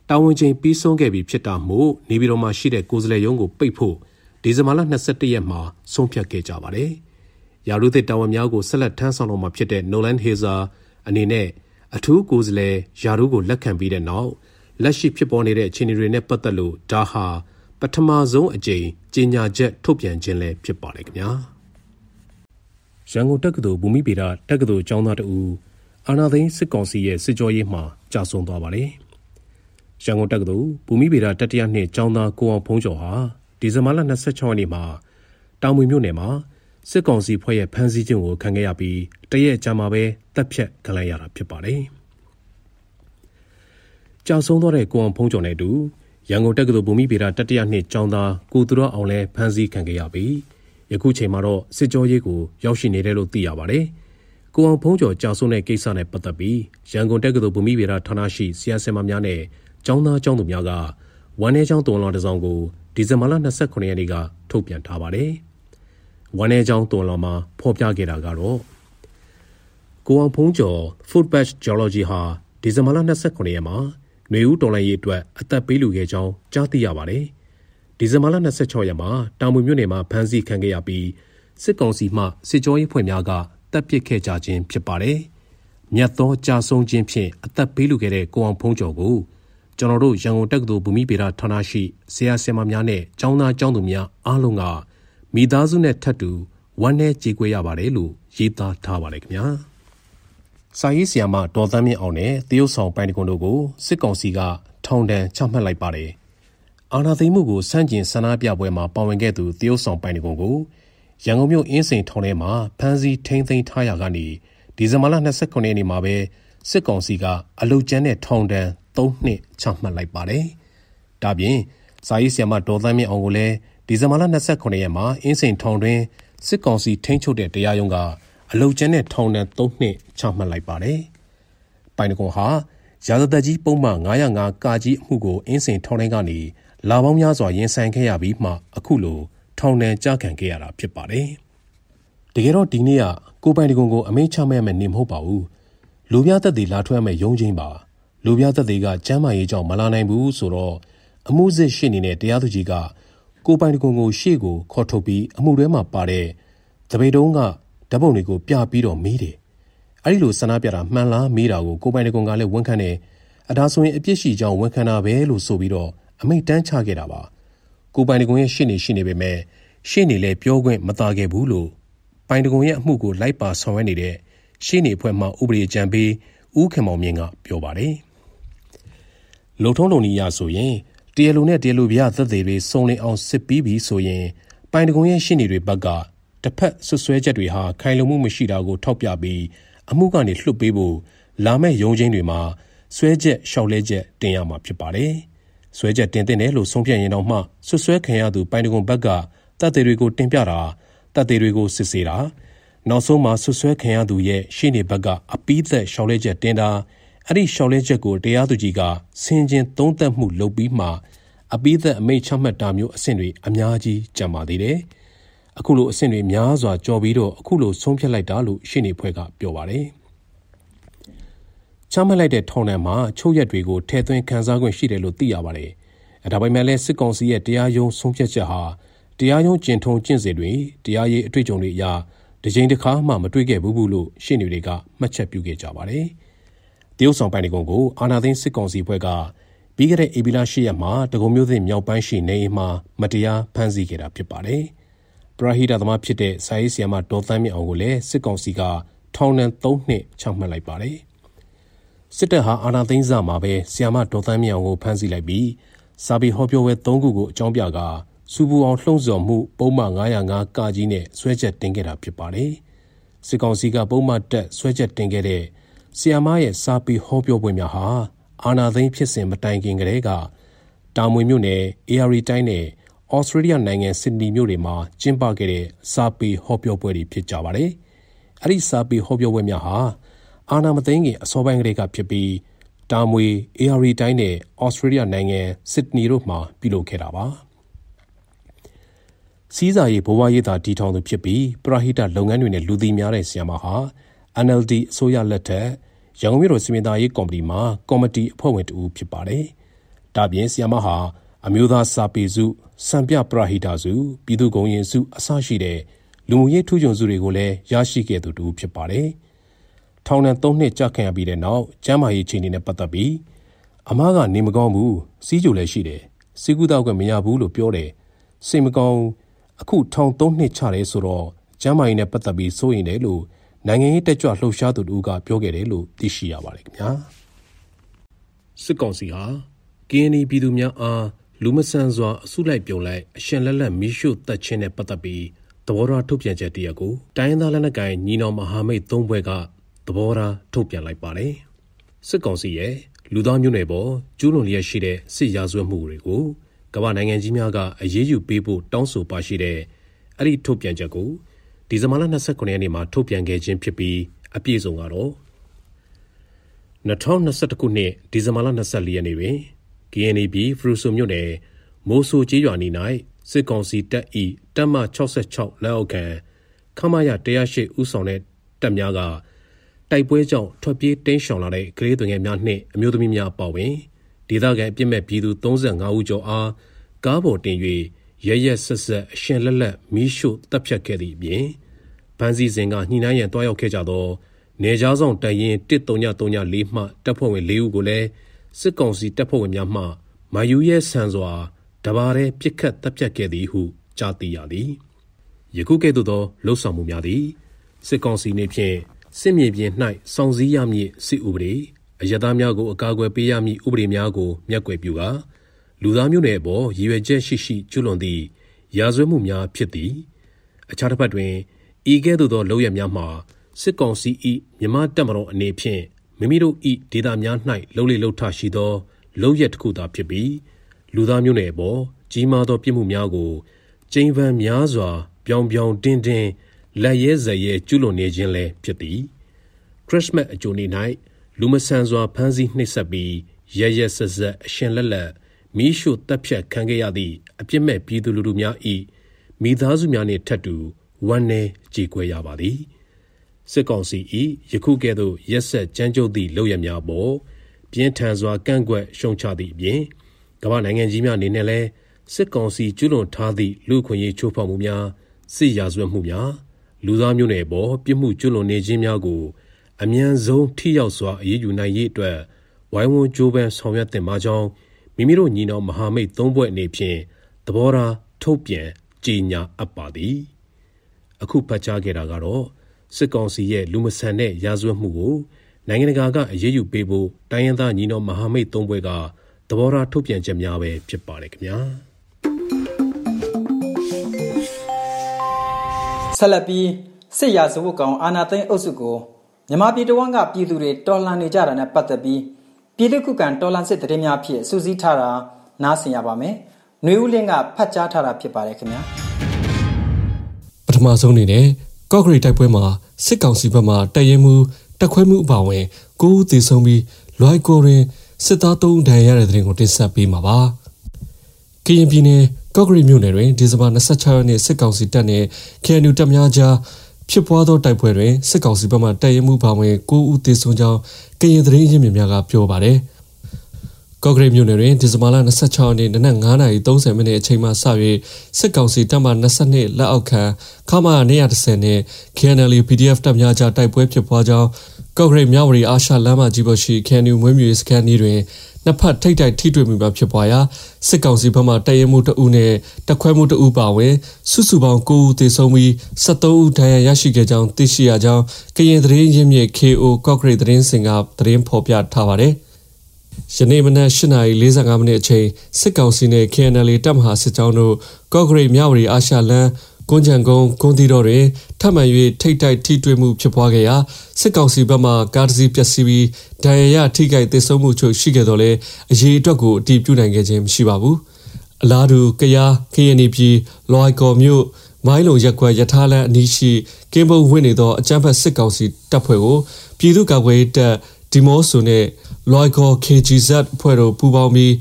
တာဝန်ချိန်ပြီးဆုံးခဲ့ပြီဖြစ်တာမို့နေပြည်တော်မှာရှိတဲ့ကိုယ်စားလှယ်ရုံးကိုပိတ်ဖို့ဒီဇင်ဘာလ22ရက်မှာဆုံးဖြတ်ခဲ့ကြပါတယ်။ရာထူးသစ်တာဝန်များကိုဆက်လက်ထမ်းဆောင်တော့မှာဖြစ်တဲ့ Nolan Hazer အနေနဲ့အထူးကိုယ်စားလှယ်ယာရုကိုလက်ခံပြီးတဲ့နောက်လက်ရှိဖြစ်ပေါ်နေတဲ့အခြေအနေတွေနဲ့ပတ်သက်လို့ဒါဟာပထမဆုံးအကြိမ်ကြေညာချက်ထုတ်ပြန်ခြင်းလည်းဖြစ်ပါတယ်ခင်ဗျာရန်ကုန်တက္ကသိုလ်ဘူမိဗေဒတက္ကသိုလ်ကျောင်းသားတဦး အာနာသိန်းစစ်ကောင်စီရဲ့စစ်ကြောရေးမှာကြာဆုံးသွားပါတယ်ရန်ကုန်တက္ကသိုလ်ဘူမိဗေဒတတိယနှစ်ကျောင်းသားကိုအောင်ဖုံးကျော်ဟာဒီဇင်ဘာလ26ရက်နေ့မှာတောင်မွေမြို့နယ်မှာစစ်ကောင်စီဖွဲ့ရဲ့ဖမ်းဆီးခြင်းကိုခံခဲ့ရပြီးတရက်ကြာမှပဲတပ်ဖြတ်ခံလိုက်ရတာဖြစ်ပါတယ်။ကြာဆုံးသွားတဲ့ကိုအောင်ဖုံးကျော်နဲ့အတူရန်ကုန်တက္ကသိုလ်ဘူမိဗေဒတတိယနှစ်ကျောင်းသားကိုသူရအောင်လည်းဖမ်းဆီးခံခဲ့ရပြီးယခုချိန်မှာတော့စစ်ကြောရေးကိုရောက်ရှိနေတယ်လို့သိရပါတယ်။ ကိုအောင်ဖုံးကျော်ကြာဆုံးတဲ့ကိစ္စနဲ့ပတ်သက်ပြီးရန်ကုန်တက္ကသိုလ်ဘူမိဗေဒဌာနရှိဆရာဆရာမများနဲ့ကျောင်းသားကျောင်းသူများကဝမ်းနေကျောင်းတုံလောင်တစောင်းကိုဒီဇင်ဘာလ29ရက်နေ့ကထုတ်ပြန်ထားပါတယ်။ဝမ်းနေကျောင်းတုံလောင်မှာဖော်ပြခဲ့တာကတော့ကိုအောင်ဖုံးကျော် Food Batch Geology ဟာဒီဇင်ဘာလ29ရက်မှာຫນွေဦးတော်လိုင်းရေးအတွက်အသက်ပေးလူခဲ့ကြောင်းကြားသိရပါတယ်။ဒီဇင်ဘာလ26ရက်မှာတာမွေမြို့နယ်မှာဖမ်းဆီးခံခဲ့ရပြီးစစ်ကောင်စီမှစစ်ကြောရေးဖွဲ့များက တပ်ပစ်ခဲ့ကြခြင်းဖြစ်ပါတယ်။မြတ်သောကြာဆုံးခြင်းဖြင့်အသက်ပေးလူခဲ့တဲ့ကိုအောင်ဖုံးကျော်ကိုကျွန်တော်တို့ရန်ကုန်တက္ကသိုလ်ဘူမိဗေဒဌာနရှိဆရာဆရာမများနဲ့ကျောင်းသားကျောင်းသူများအားလုံးကမိသားစုနဲ့ထပ်တူဝမ်းနဲ့ကြေကွဲရပါတယ်လို့ရေးသားထားပါတယ်ခင်ဗျာ။စာရေးဆရာမဒေါ်သန်းမြင့်အောင်နဲ့တရုတ်ဆောင်ပိုင်တကွန်တို့ကိုစစ်ကောင်စီကထောင်ဒဏ်ချမှတ်လိုက်ပါတယ်။အာဏာသိမ်းမှုကိုစန့်ကျင်ဆန္ဒပြပွဲမှာပါဝင်ခဲ့သူတရုတ်ဆောင်ပိုင်တကွန်ကို ရန်ကုန်မြို့အင်းစိန်ထောင်ထဲမှာဖမ်းဆီးထိန်းသိမ်းထားရကနေဒီဇင်ဘာလ29ရက်နေ့မှာပဲစစ်ကောင်စီကအလုတ်ကျန်းတဲ့ထောင်ဒဏ်3နှစ်ချမှတ်လိုက်ပါတယ်။ဒါပြင်စာရေးဆရာမဒေါ်သန်းမြင့်အောင်ကိုလည်းဒီဇင်ဘာလ29ရက်မှာအင်းစိန်ထောင်တွင်စစ်ကောင်စီထိန်းချုပ်တဲ့တရားရုံးကအလုတ်ကျန်းတဲ့ထောင်ဒဏ်3နှစ်ချမှတ်လိုက်ပါတယ်။ပိုင်တကွန်ဟာရာဇသက်ကြီးပုံမှန်905ကာကြီးအမှုကိုအင်းစိန်ထောင်ထဲကနေလာပေါင်းများစွာရင်ဆိုင်ခဲ့ရပြီးမှအခုလို ထောင်ဒဏ်ကြာခံခဲ့ရတာဖြစ်ပါတယ်။တကယ်တော့ဒီနေ့ကကိုပိုင်တကွန်ကိုအမိန့်ချမဲ့မဲ့နေမဟုတ်ပါဘူး။လူပြသက်တွေလာထွက်မဲ့ရုံးချင်းပါ။လူပြသက်တွေကကျမ်းမာရေးကြောင့်မလာနိုင်ဘူးဆိုတော့အမှုစစ်ရှင်းနေတဲ့တရားသူကြီးကကိုပိုင်တကွန်ကိုရှေ့ကိုခေါ်ထုတ်ပြီးအမှုထဲမှာပါတဲ့တပိတုံးကဓာတ်ပုံတွေကိုပြပြီးတော့မေးတယ်။အဲဒီလိုဆန္ဒပြတာမှန်လားမေးတာကိုကိုပိုင်တကွန်ကလည်းဝန်ခံတယ်။အဒါဆိုရင်အပြစ်ရှိကြောင်းဝန်ခံတာပဲလို့ဆိုပြီးတော့အမိတ်တန်းချခဲ့တာပါ။ ကိုပိုင်တကွန်ရဲ့ရှင်းနေရှင်းနေပေမဲ့ရှင်းနေလဲပြောခွင့်မသားခဲ့ဘူးလို့ပိုင်တကွန်ရဲ့အမှုကိုလိုက်ပါဆောင်ရွက်နေတဲ့ရှင်းနေအဖွဲ့မှဥပဒေကြံပေးဦးခင်မောင်မြင့်ကပြောပါတယ်။လုံထုံးလုံနီးရဆိုရင်တရားလိုနဲ့တရားလိုပြသက်သေတွေစုံလင်အောင်စစ်ပြီးပြီဆိုရင်ပိုင်တကွန်ရဲ့ရှင်းနေတွေဘက်ကတစ်ဖက်ဆွဆွဲချက်တွေဟာခိုင်လုံမှုမရှိတာကိုထောက်ပြပြီးအမှုကနေလွှတ်ပေးဖို့လာမဲ့ရုံးချင်းတွေမှာဆွဲချက်ရှောက်လဲချက်တင်ရမှာဖြစ်ပါတယ်။ ဆွဲချက်တင်တဲ့တယ်လို့ဆုံးဖြတ်ရင်တော့မှဆွဆွဲခံရသူပိုင်တကွန်ဘက်ကတပ်သေးတွေကိုတင်ပြတာတပ်သေးတွေကိုစစ်ဆေးတာနောက်ဆုံးမှာဆွဆွဲခံရသူရဲ့ရှေ့နေဘက်ကအပီးသက်ရှောက်လဲချက်တင်တာအဲ့ဒီရှောက်လဲချက်ကိုတရားသူကြီးကဆင်ခြင်သုံးသပ်မှုလုပ်ပြီးမှအပီးသက်အမိတ်ချမှတ်တာမျိုးအဆင့်တွေအများကြီးကြံပါသေးတယ်။အခုလိုအဆင့်တွေများစွာကြော်ပြီးတော့အခုလိုဆုံးဖြတ်လိုက်တာလို့ရှင်းနေဖွဲ့ကပြောပါတယ် ချမှတ်လိုက်တဲ့ထောင်ထဲမှာချုပ်ရက်တွေကိုထဲသွင်းခန်းစားခွင့်ရှိတယ်လို့သိရပါတယ်။အဲဒါပေမဲ့လည်းစစ်ကောင်စီရဲ့တရားရုံးဆုံးဖြတ်ချက်ဟာတရားရုံးကျင့်ထုံးကျင့်စဉ်တွေတရားရေးအတွေ့အကြုံတွေအရဒီချိန်တစ်ခါမှမတွေ့ခဲ့ဘူးဘူးလို့ရှင်းနေတွေကမှတ်ချက်ပြုခဲ့ကြပါတယ်။တရုတ်ဆောင်ပိုင်တကုံကိုအာနာသိန်းစစ်ကောင်စီဘက်ကပြီးခဲ့တဲ့ဧပြီလ10ရက်မှာတကုံမျိုးသစ်မြောက်ပိုင်းရှိနေအိမ်မှာမတရားဖမ်းဆီးခဲ့တာဖြစ်ပါတယ်။ပရဟိတသမားဖြစ်တဲ့စာရေးဆရာမဒေါ်သန်းမြင့်အောင်ကိုလည်းစစ်ကောင်စီကထောင်ဒဏ်3နှစ်ချမှတ်လိုက်ပါတယ်။ စစ်တပ်ဟာအာဏာသိမ်းစမှာပဲဆရာမဒေါ်သန်းမြင့်အောင်ကိုဖမ်းဆီးလိုက်ပြီးစာပေဟောပြောပွဲ3ခုကိုအကြောင်းပြကာစူပူအောင်လှုံ့ဆော်မှုပုံမှန်905ကကြီးနဲ့ဆွဲချက်တင်ခဲ့တာဖြစ်ပါတယ်။စစ်ကောင်စီကပုံမှန်တက်ဆွဲချက်တင်ခဲ့တဲ့ဆီယာမရဲ့စာပေဟောပြောပွဲများဟာအာနာသိန်းဖြစ်စဉ်မတိုင်ခင်ကတည်းကတာမွေမြို့နယ် AR တိုင်းနဲ့ဩစတြေးလျနိုင်ငံဆစ်ဒနီမြို့တွေမှာကျင်းပခဲ့တဲ့စာပေဟောပြောပွဲတွေဖြစ်ကြပါတယ်။အဲ့ဒီစာပေဟောပြောပွဲများဟာ အာနာမသိန်းခင်အစောပိုင်းကလေးကဖြစ်ပြီးတာမွေ AR တိုင်းနဲ့ဩစတြေးလျနိုင်ငံစစ်ဒနီတို့မှာပြုလုပ်ခဲ့တာပါစီးစာရေးဘဝရေးသာတီထောင်သူဖြစ်ပြီးပရဟိတလုပ်ငန်းတွေနဲ့လူသိများတဲ့ဆီယမဟာ NLD အစိုးရလက်ထက်ရန်ကုန်မြို့တော်စီမံသားရေးကော်မတီမှာကော်မတီအဖွဲ့ဝင်တူဖြစ်ပါတယ်။ဒါပြင်ဆီယမဟာအမျိုးသားစာပေစုစံပြပရဟိတစုပြည်သူ့ဂုဏ်ရင်စုအစရှိတဲ့လူမှုရေးထူးချွန်စုတွေကိုလည်းရရှိခဲ့သူတူဖြစ်ပါတယ်။ ထောင်ဒဏ်၃နှစ်ကြာခံရပြီးတဲ့နောက်ကျမ်းမာရေးခြေအနေနဲ့ပတ်သက်ပြီးအမားကနေမကောင်းဘူးစီးကြိုလည်းရှိတယ်စီကူတောက်ကမရဘူးလို့ပြောတယ်စိတ်မကောင်းအခုထောင်၃နှစ်ချတယ်ဆိုတော့ကျမ်းမာရေးနဲ့ပတ်သက်ပြီးစိုးရင်တယ်လို့နိုင်ငံရေးတက်ကြွလှုပ်ရှားသူတို့ကပြောခဲ့တယ်လို့သိရှိရပါတယ်ခင်ဗျာစစ်ကောင်စီဟာကင်းနီပြည်သူများအားလူမဆန်စွာအစုလိုက်ပြုံလိုက်အရှင်လက်လက်မီးရှို့တပ်ခြင်းနဲ့ပတ်သက်ပြီးသဘောထားထုတ်ပြန်ချက်တရက်ကိုတိုင်းသားလက်နက်ကိုင်ညီနောင်မဟာမိတ်သုံးဘွဲကသ ဘောထားထုတ်ပြန်လိုက်ပါတယ်စစ်ကောင်စီရဲ့လူသားမျိုးနွယ်ပေါ်ကျူးလွန်လျက်ရှိတဲ့စစ်ရာဇဝတ်မှုတွေကိုကမ္ဘာနိုင်ငံကြီးများကအရေးယူပေးဖို့တောင်းဆိုပါရှိတဲ့အဲ့ဒီထုတ်ပြန်ချက်ကိုဒီဇင်ဘာလ29ရက်နေ့မှာထုတ်ပြန်ခဲ့ခြင်းဖြစ်ပြီးအပြည့်စုံကတော့2021ခုနှစ်ဒီဇင်ဘာလ24ရက်နေ့တွင် KNB ဖရူဆိုမြို့နယ်မိုးဆိုကျေးရွာနီ၌စစ်ကောင်စီတပ်၏တပ်မ66လက်အောက်ခံခမရ108ဦးဆောင်တဲ့တပ်များက တိုက်ပွဲကြောင့်ထွက်ပြေးတင်းရှောင်လာတဲ့ကလေးသူငယ်များနှင့်အမျိုးသမီးများပါဝင်ဒေသခံအပြစ်မဲ့ပြည်သူ35ဦးကျော်အားကားပေါ်တင်၍ရရက်ဆက်ဆက်အရှင်လက်လက်မီးရှို့တပ်ဖြတ်ခဲ့သည့်အပြင်ဗန်စီစဉ်ကညှိနှိုင်းရန်တွားရောက်ခဲ့ကြသောနေကြားဆောင်တရင်1334မှတပ်ဖွဲ့ဝင်၄ဦးကိုလည်းစစ်ကောင်စီတပ်ဖွဲ့ဝင်များမှမယူရဲဆန်စွာတဘာရဲပြစ်ခတ်တပ်ဖြတ်ခဲ့သည်ဟုကြားသိရသည်ယခုကဲ့သို့သောလှုပ်ဆောင်မှုများသည်စစ်ကောင်စီနေဖြင့် စစ်မြေပြင်၌စောင့်စည်းရမည့်စစ်ဥပဒေအယက်သားများကိုအကာအကွယ်ပေးရမည့်ဥပဒေများကိုမျက်ကွယ်ပြုကာလူသားမျိုးနွယ်အပေါ်ရည်ရွယ်ချက်ရှိရှိကျွလွန်သည့်ရာဇဝတ်မှုများဖြစ်သည်အခြားတစ်ဖက်တွင်ဤကဲ့သို့သောလုပ်ရများမှာစစ်ကောင်စီ၏မြမတက်မတော်အနေဖြင့်မိမိတို့၏ဒေတာများ၌လှုပ်လေလှုပ်ထရှိသောလုပ်ရက်တစ်ခုသာဖြစ်ပြီးလူသားမျိုးနွယ်အပေါ်ကြီးမားသောပြစ်မှုများကိုကျိန်ဗန်များစွာ ပြောင်ပြောင်တင်းတင်း လက်ရဲဇရဲကျူးလွန်နေခြင်းလည်းဖြစ်သည်ခရစ်မတ်အကြိုနေ့၌လူမဆန်စွာဖမ်းဆီးနှိပ်စက်ပြီးရရဆက်ဆက်အရှင်လက်လက်မီးရှို့တပ်ဖြတ်ခံခဲ့ရသည့်အပြစ်မဲ့ပြည်သူလူထုများ၏မိသားစုများနှင့်ထပ်တူဝမ်းနည်းကြေကွဲရပါသည်စစ်ကောင်စီ၏ယခုကဲ့သို့ရက်ဆက်ကြမ်းကြုတ်သည့်လုပ်ရများပေါ်ပြင်းထန်စွာကန့်ကွက်ရှုံချသည့်အပြင်ကမ္ဘာနိုင်ငံကြီးများအနေနဲ့လည်းစစ်ကောင်စီကျူးလွန်ထားသည့်လူခွင့်ရေးချိုးဖောက်မှုများစစ်ရာဇဝတ်မှုများ လူသားမျိုးနွယ်ပေါ်ပြစ်မှုကျူးလွန်နေခြင်းများကိုအမြန်ဆုံးထိရောက်စွာအရေးယူနိုင်ရေးအတွက်ဝိုင်းဝန်းကြိုးပမ်းဆောင်ရွက်တင်ပါကြောင်းမိမိတို့ညီနောင်မဟာမိတ်သုံးဘွဲ့အနေဖြင့်သဘောထားထုတ်ပြန်ကြေညာအပ်ပါသည်အခုပတ်ကြားခဲ့တာကတော့စစ်ကောင်စီရဲ့လူမဆန်တဲ့ရာဇဝတ်မှုကိုနိုင်ငံတကာကအရေးယူပေးဖို့တိုင်းရင်းသားညီနောင်မဟာမိတ်သုံးဘွဲ့ကသဘောထားထုတ်ပြန်ချက်များပဲဖြစ်ပါတယ်ခင်ဗျာ ဆက်လက်ပြီးစစ်ရာဇဝတ်ကောင်အာနာသိန်းအုပ်စုကိုမြန်မာပြည်တော်ကပြည်သူတွေတော်လှန်နေကြတာနဲ့ပတ်သက်ပြီးပြည်သူ့ခုခံတော်လှန်စစ်တရင်များဖြစ်စူးစီးထားတာနားဆင်ရပါမယ်။ຫນွေဦးလင်းကဖတ်ကြားထားတာဖြစ်ပါတယ်ခင်ဗျာ။ပထမဆုံးအနေနဲ့ကော့ဂရိတ်တိုက်ပွဲမှာစစ်ကောင်စီဘက်မှတပ်ရဲမှုတက်ခွဲမှုအပါအဝင်ကိုဦးသေဆုံးပြီးလွိုက်ကိုရင်စစ်သား၃ဦးဒဏ်ရာရတဲ့တဲ့ရင်ကိုတင်ဆက်ပေးမှာပါ။ကရင်ပြည်နယ် ကော့ဂရိတ်မြို့နယ်တွင်ဒီဇင်ဘာ26ရက်နေ့စစ်ကောင်စီတပ်နဲ့ KNU တပ်များကြားဖြစ်ပွားသောတိုက်ပွဲတွင်စစ်ကောင်စီဘက်မှတပ်ရဲမှုပါဝင်9ဦးသေဆုံးကြောင်းကရင်သတင်းရင်းမြစ်များကပြောပါတယ်။ကော့ဂရိတ်မြို့နယ်တွင်ဒီဇင်ဘာလ26ရက်နေ့နနက်9:30မိနစ်အချိန်မှစ၍စစ်ကောင်စီတပ်မှ22လက်အောက်ခံခမာ130နဲ့ KNL PDF တပ်များကြားတိုက်ပွဲဖြစ်ပွားကြောင်းကော့ဂရိတ်မြဝတီအာရှလမ်းမကြီးပေါ်ရှိ KNU မွေးမြူစကန်ဤတွင် နှစ်ဖက်ထိတ်တိုက်ထိတွေ့မှုများဖြစ်ပွားရာစစ်ကောင်စီဘက်မှတပ်ရဲမှုတအုပ်နဲ့တပ်ခွဲမှုတအုပ်ပါဝင်စုစုပေါင်း9ဦးသေဆုံးပြီး73ဦးဒဏ်ရာရရှိခဲ့ကြောင်းသိရှိရကြောင်းကရင်သတင်းရင်းမြစ် KO ကော့ဂရိတ်သတင်းစင်ကသတင်းဖော်ပြထားပါတယ်။ယနေ့မနက်8:45မိနစ်အချိန်စစ်ကောင်စီနဲ့ KNL တပ်မဟာစစ်ကြောင်းတို့ကော့ဂရိတ်မြဝတီအာရှလမ်း ကွန်ကြံကုန်းကွန်တီတော်တွင်ထပ်မံ၍ထိတ်တိုက်ထိတွေ့မှုဖြစ်ပွားခဲ့ရာစစ်ကောင်စီဘက်မှကားတစ်စီးပျက်စီးပြီးဒဏ်ရာရထိခိုက်သေဆုံးမှုချို့ရှိခဲ့တော်လဲအရေးအတွက်ကိုအတည်ပြုနိုင်ခဲ့ခြင်းမရှိပါဘူးအလားတူကယား KNP ပြည်လွိုင်ကော်မြို့မိုင်းလုံရက်ကွက်ရထားလမ်းအနီးရှိကင်းဘုံဝင်နေသောအကြမ်းဖက်စစ်ကောင်စီတပ်ဖွဲ့ကိုပြည်သူ့ကာကွယ်ရေးတပ်ဒီမော့ဆိုနဲ့ Loico KGZ ဖွဲ့တို့ပူးပေါင်းပြီး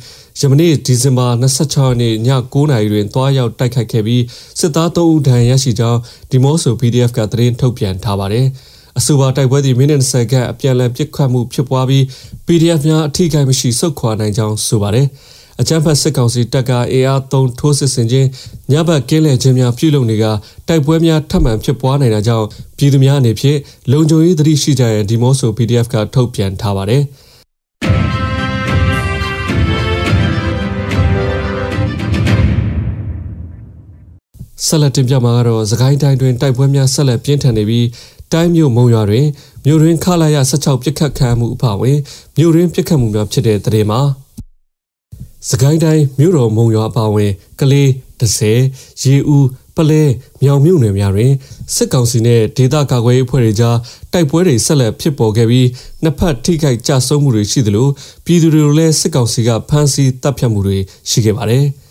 ယမနေ့ဒီဇင်ဘာ26ရက်နေ့ည9:00နာရီတွင်တွားရောက်တိုက်ခိုက်ခဲ့ပြီးစစ်သား3ဦးဒဏ်ရာရရှိကြောင်းဒီမော့ဆို PDF ကသတင်းထုတ်ပြန်ထားပါတယ်။အဆိုပါတိုက်ပွဲသည်မိနစ်20ခန့်အပြန်အလှန်ပစ်ခတ်မှုဖြစ်ပွားပြီး PDF များအထိကိမရှိဆုတ်ခွာနိုင်ကြောင်းဆိုပါတယ်။အကြမ်းဖက်စစ်ကောင်စီတပ်ကအေအားသုံးထိုးစစ်ဆင်ခြင်းညဘက်ကင်းလည်ခြင်းများပြုလုပ်နေကတိုက်ပွဲများထပ်မံဖြစ်ပွားနေတာကြောင့်ပြည်သူများအနေဖြင့်လုံခြုံရေးသတိရှိကြရန်ဒီမော့ဆို PDF ကထုတ်ပြန်ထားပါတယ် ဆက်လက်တင်ပြမှာကတော့သခိုင်းတိုင်းတွင်တိုက်ပွဲများဆက်လက်ပြင်းထန်နေပြီးတိုင်းမြို့မုံရွာတွင်မြို့တွင်ခလာရ16ပြစ်ခတ်ခံမှုအပါအဝင်မြို့တွင်ပြစ်ခတ်မှုများဖြစ်တဲ့တဲ့တင်မှာစကိုင်းတိုင်းမြို့တော်မုံရွာအပါအဝင် ကလေးဒဇယ်ရေဦးပလဲမြောင်မြို့နယ်များတွင်စစ်ကောင်စီနှင့်ဒေသကာကွယ်ရေးအဖွဲ့တွေကြားတိုက်ပွဲတွေဆက်လက်ဖြစ်ပေါ်ခဲ့ပြီးနှစ်ဖက်ထိခိုက်ကြဆုံးမှုတွေရှိသလိုပြည်သူတွေကိုလည်းစစ်ကောင်စီကဖမ်းဆီးတပ်ဖြတ်မှုတွေရှိခဲ့ပါတယ်။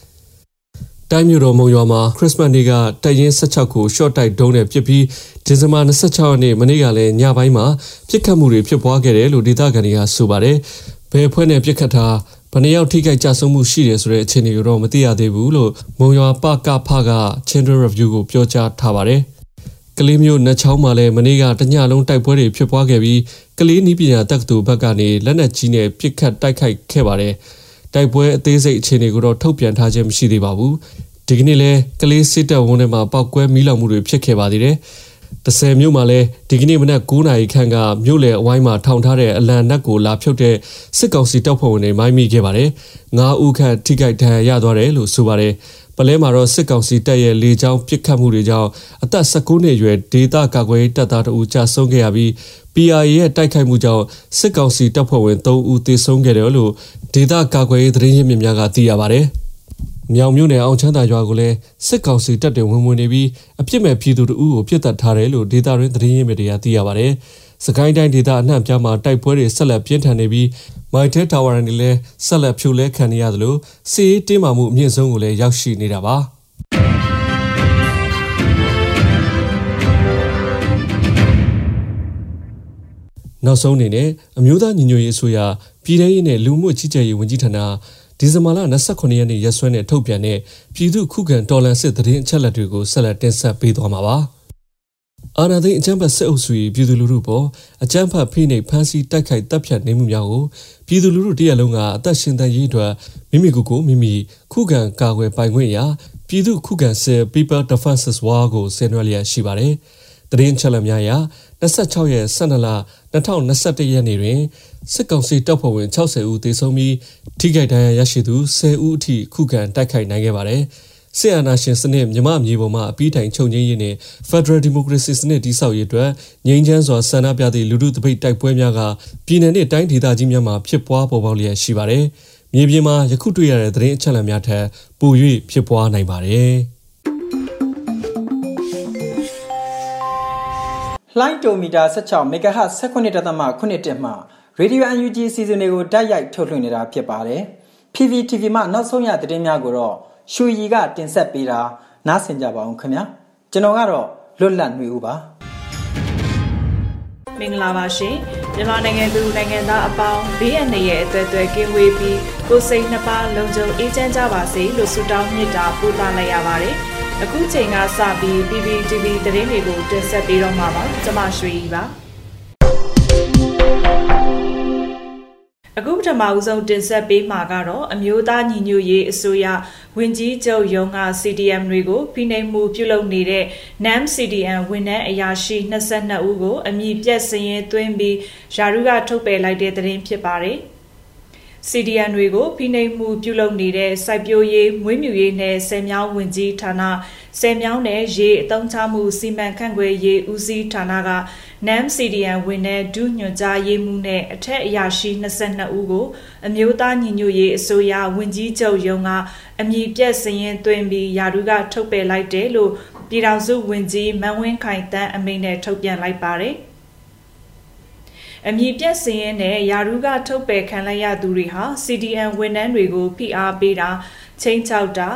တိုင်းမြို့တော်မုံရွာမှာခရစ်စမတ်နေ့ကတိုက်ရင်16ကိုရှော့တိုက်ဒုံးနဲ့ပစ်ပြီးဒီဇင်ဘာ26ရက်နေ့မနေ့ကလည်းညပိုင်းမှာပြစ်ခတ်မှုတွေဖြစ်ပွားခဲ့တယ်လို့ဒေသခံတွေကဆိုပါတယ်။ဘယ်ဖွဲ့နဲ့ပြစ်ခတ်တာဘယ်နှယောက်ထိခိုက်ကြဆုံးမှုရှိတယ်ဆိုတဲ့အခြေအနေကိုတော့မသိရသေးဘူးလို့မုံရွာပကဖက Channel Review ကိုပြောကြားထားပါတယ်။ကလေးမျိုးနှချောင်းမှာလည်းမနေ့ကတညလုံးတိုက်ပွဲတွေဖြစ်ပွားခဲ့ပြီးကလေးနီးပညာတက္ကသိုလ်ဘက်ကနေလက်နက်ကြီးနဲ့ပစ်ခတ်တိုက်ခိုက်ခဲ့ပါတယ်။ တိုက်ပွဲအသေးစိတ်အခြေအနေကိုတော့ထုတ်ပြန်ထားခြင်းမရှိသေးပါဘူး။ဒီကနေ့လဲကလေးစစ်တပ်ဝန်းထဲမှာပောက်ကွဲမီးလောင်မှုတွေဖြစ်ခဲ့ပါသေးတယ်။30မြို့မှာလည်းဒီကနေ့မနက်9နာရီခန့်ကမြို့လယ်အဝိုင်းမှာထောင်ထားတဲ့အလံနက်ကိုလာဖြုတ်တဲ့စစ်ကောင်စီတပ်ဖွဲ့ဝင်တွေမိုင်းမိခဲ့ပါတယ်။9ဦးခန့်ထိခိုက်ဒဏ်ရာရသွားတယ်လို့ဆိုပါတယ်။ ပလဲမှာတော့စစ်ကောင်စီတပ်ရဲ့လေကြောင်းပစ်ခတ်မှုတွေကြောင့်အသက်19နှစ်အရွယ်ဒေသကာကွယ်တပ်သားတအူကြာဆုံးခဲ့ရပြီး PRA ရဲ့တိုက်ခိုက်မှုကြောင့်စစ်ကောင်စီတပ်ဖွဲ့ဝင်3ဦးသေဆုံးခဲ့တယ်လို့ဒေသကာကွယ်ရေးသတင်းရင်းမြစ်များကသိရပါတယ်။မြောင်မြို့နယ်အောင်ချမ်းသာရွာကိုလည်းစစ်ကောင်စီတပ်တွေဝင်ဝင်နေပြီးအပြစ်မဲ့ပြည်သူတို့ကိုပြစ်တက်ထားတယ်လို့ဒေတာရင်းသတင်းရင်းမြစ်တွေကသိရပါဗျ။ စကိုင်းတိုင်းဒေသအနှံ့ပြားမှာတိုက်ပွဲတွေဆက်လက်ပြင်းထန်နေပြီးမိုက်တဲတာဝါရန်တွေလည်းဆက်လက်ဖြိုလဲခံနေရသလိုစီးတင်းမာမှုအမြင့်ဆုံးကိုလည်းရောက်ရှိနေတာပါ။နောက်ဆုံးအနေနဲ့အမျိုးသားညီညွတ်ရေးအစိုးရပြည်ထောင်ရေးနဲ့လူမှုကြီးကြပ်ရေးဝန်ကြီးဌာနဒီဇင်ဘာလ29ရက်နေ့ရက်စွဲနဲ့ထုတ်ပြန်တဲ့ပြည်သူခုခံတော်လှန်စစ်သတင်းအချက်အလက်တွေကိုဆက်လက်တင်ဆက်ပေးသွားမှာပါ။ အာဏာသိမ်းအကြမ်းဖက်စစ်အုပ်စု၏ပြည်သူလူထုပေါ်အကြမ်းဖက်ဖိနှိပ်ဖမ်းဆီးတိုက်ခိုက်တပ်ဖြတ်နေမှုများကိုပြည်သူလူထုတရက်လုံးကအသက်ရှင်သန်ရေးအတွက်မိမိကိုယ်ကိုမိမိခုခံကာကွယ်ပိုင်ခွင့်ရာပြည်သူခုခံစစ် People Defenses War ကိုဆင်နွှဲလျက်ရှိပါတယ်။သတင်းချက်လက်များအရ26ရက်12လ2021ရက်နေ့တွင်စစ်ကောင်စီတပ်ဖွဲ့ဝင်60ဦးသေဆုံးပြီးထိခိုက်ဒဏ်ရာရရှိသူ10ဦးအထိခုခံတိုက်ခိုက်နိုင်ခဲ့ပါတယ်။ စစ်အာဏာရှင်စနစ်မြမမြေပေါ်မှာအပြီးတိုင်ချုပ်ငြိမ်းရေးနဲ့ Federal Democracy စနစ်တည်ဆောက်ရေးအတွက်ငြိမ်းချမ်းစွာဆန္ဒပြသည့်လူထုတပိတ်တိုက်ပွဲများကပြည်내နဲ့တိုင်းဒေသကြီးများမှာဖြစ်ပွားပေါ်ပေါက်လျက်ရှိပါတယ်။မြေပြင်မှာယခုတွေ့ရတဲ့သတင်းအချက်အလက်များထက်ပို၍ဖြစ်ပွားနိုင်ပါတယ်။လှိုင်းတိုမီတာ16 MHz 19.8မှ Radio UNG စီစဉ်တွေကိုတိုက်ရိုက်ထုတ်လွှင့်နေတာဖြစ်ပါတယ်။ PPTV မှနောက်ဆုံးရသတင်းများကိုတော့ ရွှေရီကတင်ဆက်ပေးတာနားဆင်ကြပါအောင်ခင်ဗျာ။ကျွန်တော်ကတော့လွတ်လပ်နေဦးပါ။မင်္ဂလာပါရှင်။မြန်မာနိုင်ငံသူနိုင်ငံသားအပေါင်းဘေးအန္တရာယ်အသွက်အသွက်ကင်းဝေးပြီးကိုယ်စိတ်နှပါလုံခြုံအေးချမ်းကြပါစေလို့ဆုတောင်းမြတ်တာပို့သလိုက်ရပါတယ်။အခုချိန်ကစပြီး PPTV သတင်းတွေကိုတင်ဆက်ပေးတော့မှာပါကျွန်မရွှေဤပါ အခုပထမဦးဆုံးတင်ဆက်ပေးမှာကတော့အမျိုးသားညီညွတ်ရေးအစိုးရဝင်ကြီးချုပ်ရုံးက CDM တွေကိုဖိနှိပ်မှုပြုလုပ်နေတဲ့ NAM CDM ဝန်ထမ်းအရာရှိ22ဦးကို အမည်ပြတ်စည်ရင်သွင်းပြီးယာရုကထုတ်ပယ်လိုက်တဲ့သတင်းဖြစ်ပါတယ်။ CDN တွေကိုဖိနှိပ်မှုပြုလုပ်နေတဲ့စိုက်ပျိုးရေးမွေးမြူရေးနဲ့ဆယ်မြောင်းဝင်ကြီးဌာနဆယ်မြောင်းနဲ့ရေအသုံးချမှုစီမံခန့်ခွဲရေးဦးစီးဌာနက NAM CDN ဝင်တဲ့ဒုညွှန်ကြားရေးမှူးနဲ့အထက်အရာရှိ22ဦးကို အမျိုးသားညီညွတ်ရေးအစိုးရဝင်ကြီးချုပ်ရုံးကအမည်ပြက်စည်ရင်သွင်းပြီးယာရုကထုတ်ပယ်လိုက်တယ်လို့ပြည်ထောင်စုဝင်ကြီးမန်ဝင်းခိုင်တန်းအမိန့်နဲ့ထုတ်ပြန်လိုက်ပါတယ်။အမည်ပြတ်စင်းရဲနဲ့ယာရုကထုတ်ပယ်ခံလိုက်ရသူတွေဟာ CDN ဝန်ထမ်းတွေကိုဖိအားပေးတာချိန်ချောက်တာ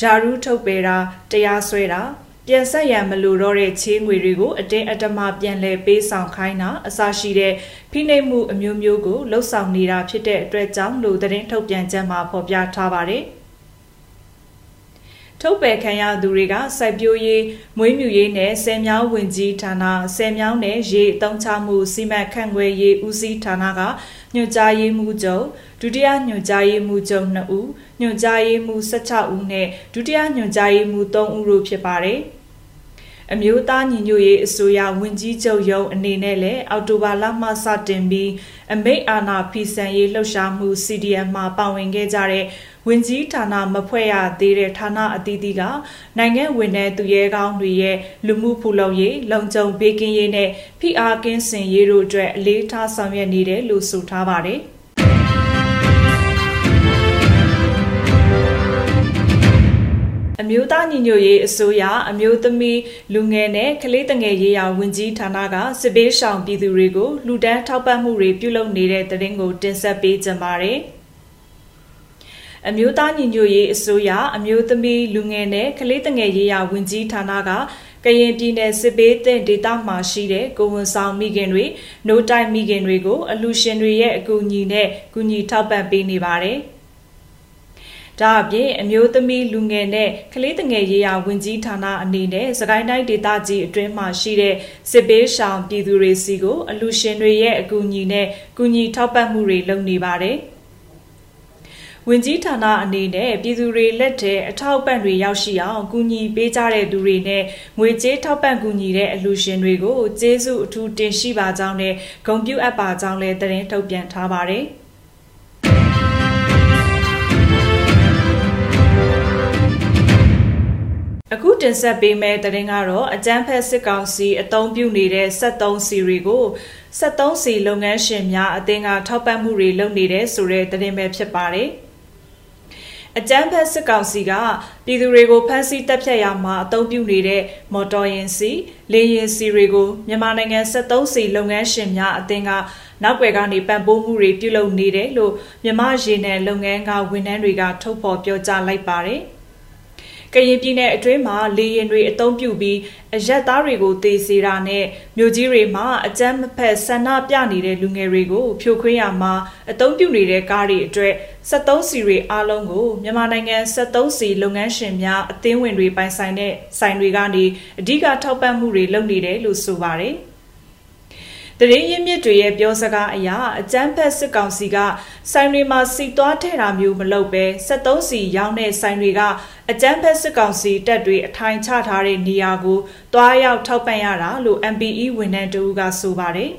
ယာရုထုတ်ပယ်တာတရားစွဲတာ ပြန်ဆက်ရန်မလိုတော့တဲ့ချေးငွေတွေကိုအတင်းအဓမ္မပြန်လည်ပေးဆောင်ခိုင်းတာအစရှိတဲ့ဖိနှိပ်မှုအမျိုးမျိုးကိုလှုပ်ဆောင်နေတာဖြစ်တဲ့အတွက်ကြောင့်လို့သတင်းထုတ်ပြန်ချက်မှာဖော်ပြထားပါတယ်။ထုတ်ပယ်ခံရသူတွေကစိုက်ပျိုးရေးမွေးမြူရေးနဲ့ဆယ်မြောင်းဝင်ကြီးဌာနဆယ်မြောင်းနဲ့ရေအသုံးချမှုစီမံခန့်ခွဲရေးဦးစီးဌာနကညွှန်ကြားရေးမှူးချုပ်ဒုတိယညွှန်ကြားရေးမှူးချုပ်2ဦး ညွှန်ကြားရေးမှူး16ဦးနဲ့ဒုတိယညွှန်ကြားရေးမှူး3ဦးတို့ဖြစ်ပါတယ်။အမျိုးသားညီညွတ်ရေးအစိုးရဝန်ကြီးချုပ်ရုံးအနေနဲ့လည်းအောက်တိုဘာလမှစတင်ပြီးအမိတ်အာဏာဖီဆန်ရေးလှုပ်ရှားမှု CDM မှာပါဝင်ခဲ့ကြတဲ့ဝင်ကြီးဌာနမဖွဲ့ရသေးတဲ့ဌာနအသီးသီးကနိုင်ငံဝင်တဲ့သူရဲကောင်းတွေရဲ့လူမှုဖူလုံရေးလုံခြုံဘေးကင်းရေးနဲ့ဖိအားကင်းစင်ရေးတို့အတွက်အလေးထားဆောင်ရွက်နေတယ်လို့ဆိုထားပါတယ်။ မျိုးသားညီညွတ်ရေးအစိုးရအမျိုးသမီးလူငယ်နဲ့ကလေးတငယ်ရေးရာဝန်ကြီးဌာနကစစ်ဘေးရှောင်ပြည်သူတွေကိုလူဒန်းထောက်ပံ့မှုတွေပြုလုပ်နေတဲ့တဲ့ရင်ကိုတင်ဆက်ပေးကြပါမယ်။အမျိုးသားညီညွတ်ရေးအစိုးရအမျိုးသမီးလူငယ်နဲ့ကလေးတငယ်ရေးရာဝန်ကြီးဌာနကကရင်ပြည်နယ်စစ်ဘေးသင့်ဒေသမှာရှိတဲ့ကိုဝန်ဆောင်မိခင်တွေ၊နိုးတိုက်မိခင်တွေကိုအလူရှင်တွေရဲ့အကူအညီနဲ့ကူညီထောက်ပံ့ပေးနေပါတယ်။ ဒါအပြင်အမျိုးသမီးလူငယ်နဲ့ကလေးငယ်ရေးရာဝန်ကြီးဌာနအနေနဲ့စကိုင်းတိုင်းဒေသကြီးအတွင်းမှာရှိတဲ့စစ်ပေးရှောင်ပြည်သူတွေစီကိုအလူရှင်တွေရဲ့အကူအညီနဲ့ကူညီထောက်ပံ့မှုတွေလုပ်နေပါတယ်။ဝင်ကြီးဌာနအနေနဲ့ပြည်သူတွေလက်ထဲအထောက်ပံ့တွေရောက်ရှိအောင်ကူညီပေးကြတဲ့သူတွေနဲ့ငွေကြေးထောက်ပံ့ကူညီတဲ့အလှူရှင်တွေကိုကျေးဇူးအထူးတင်ရှိပါကြောင်းနဲ့ဂုဏ်ပြုအပ်ပါကြောင်းလည်းသတင်းထုတ်ပြန်ထားပါတယ်။ အခုတင်ဆက်ပေးမယ့်သတင်းကတော့အကြမ်းဖက်စစ်ကောင်စီအုံပြုနေတဲ့73စီတွေကို73စီလုပ်ငန်းရှင်များအသင်းကထောက်ပံ့မှုတွေလုပ်နေတဲ့ဆိုတဲ့သတင်းပဲဖြစ်ပါတယ်။အကြမ်းဖက်စစ်ကောင်စီကပြည်သူတွေကိုဖမ်းဆီးတပ်ဖြတ်ရမှာအုံပြုနေတဲ့မော်တော်ယာဉ်စီလေယာဉ်စီတွေကိုမြန်မာနိုင်ငံ73စီလုပ်ငန်းရှင်များအသင်းကနောက်ွယ်ကနေပံ့ပိုးမှုတွေပြုလုပ်နေတယ်လို့မြမရေနယ်လုပ်ငန်းကဝန်ထမ်းတွေကထုတ်ဖော်ပြောကြားလိုက်ပါတယ်။ ကရင်ပြည်နယ်အတွင်းမှာလေရင်တွေအုံပြုပြီးအရက်သားတွေကိုတေစေတာနဲ့မြို့ကြီးတွေမှာအကြမ်းမဖက်ဆန္ဒပြနေတဲ့လူငယ်တွေကိုဖြိုခွင်းရမှာအုံပြုနေတဲ့ကားတွေအတွက်73စီတွေအားလုံးကိုမြန်မာနိုင်ငံ73စီလုပ်ငန်းရှင်များအသင်းဝင်တွေပိုင်ဆိုင်တဲ့ဆိုင်တွေကနေအဓိကထောက်ပံ့မှုတွေလုပ်နေတယ်လို့ဆိုပါတယ်။ တရင်ရင်းမြစ်တွေရဲ့ပြောစကားအရအကြမ်းဖက်စစ်ကောင်စီကဆိုင်တွေမှာစီသွားထဲတာမျိုးမလုပ်ပဲ73စီရောင်းတဲ့ဆိုင်တွေကအကြမ်းဖက်စစ်ကောင်စီတပ်တွေအထိုင်ချထားတဲ့နေရာကိုတွားရောက်ထောက်ပံ့ရတာလို့ MPE ဝန်ထမ်းတဦးကဆိုပါတယ်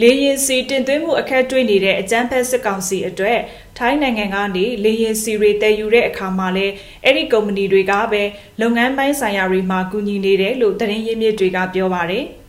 လေရင်စီတင်သွင်းမှုအခက်တွေ့နေတဲ့အကြမ်းဖက်စစ်ကောင်စီအတွက်ထိုင်းနိုင်ငံကနေလေရင်စီတွေတည်ယူတဲ့အခါမှာလဲအဲ့ဒီကုမ္ပဏီတွေကပဲလုပ်ငန်းပိုင်းဆိုင်ရာတွေမှာကူညီနေတယ်လို့သတင်းရင်းမြစ်တွေကပြောပါတယ်။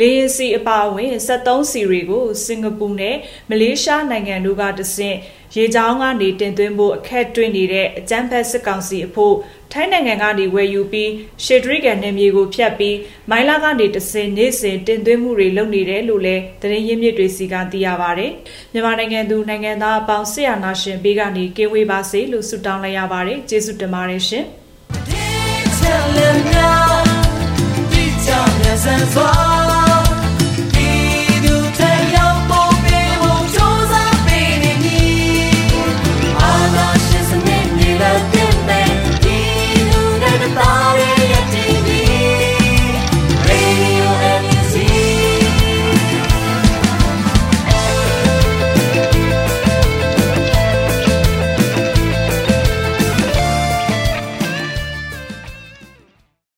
လေယာဉ်စီအပါအဝင်73စီတွေကိုစင်ကာပူနဲ့မလေးရှားနိုင်ငံတို့ကတဆင့်ရေချောင်းကနေတင်သွင်းဖို့အခက်တွေ့နေတဲ့အကြမ်းဖက်စစ်ကောင်စီအဖို့ထိုင်းနိုင်ငံကနေဝယ်ယူပြီးရှေဒရီကန်နယ်မြေကိုဖျက်ပြီးမိုင်းလာကနေတဆင့်နေစဉ်တင်သွင်းမှုတွေလုပ်နေတယ်လို့လည်းသတင်းရင်းမြစ်တွေစီကသိရပါဗျ။မြန်မာနိုင်ငံသူနိုင်ငံသားအပေါင်းဆရာနာရှင်ဘေးကနေကင်းဝေးပါစေလို့ဆုတောင်းလိုက်ရပါတယ်။ကျေးဇူးတင်ပါတယ်ရှင်။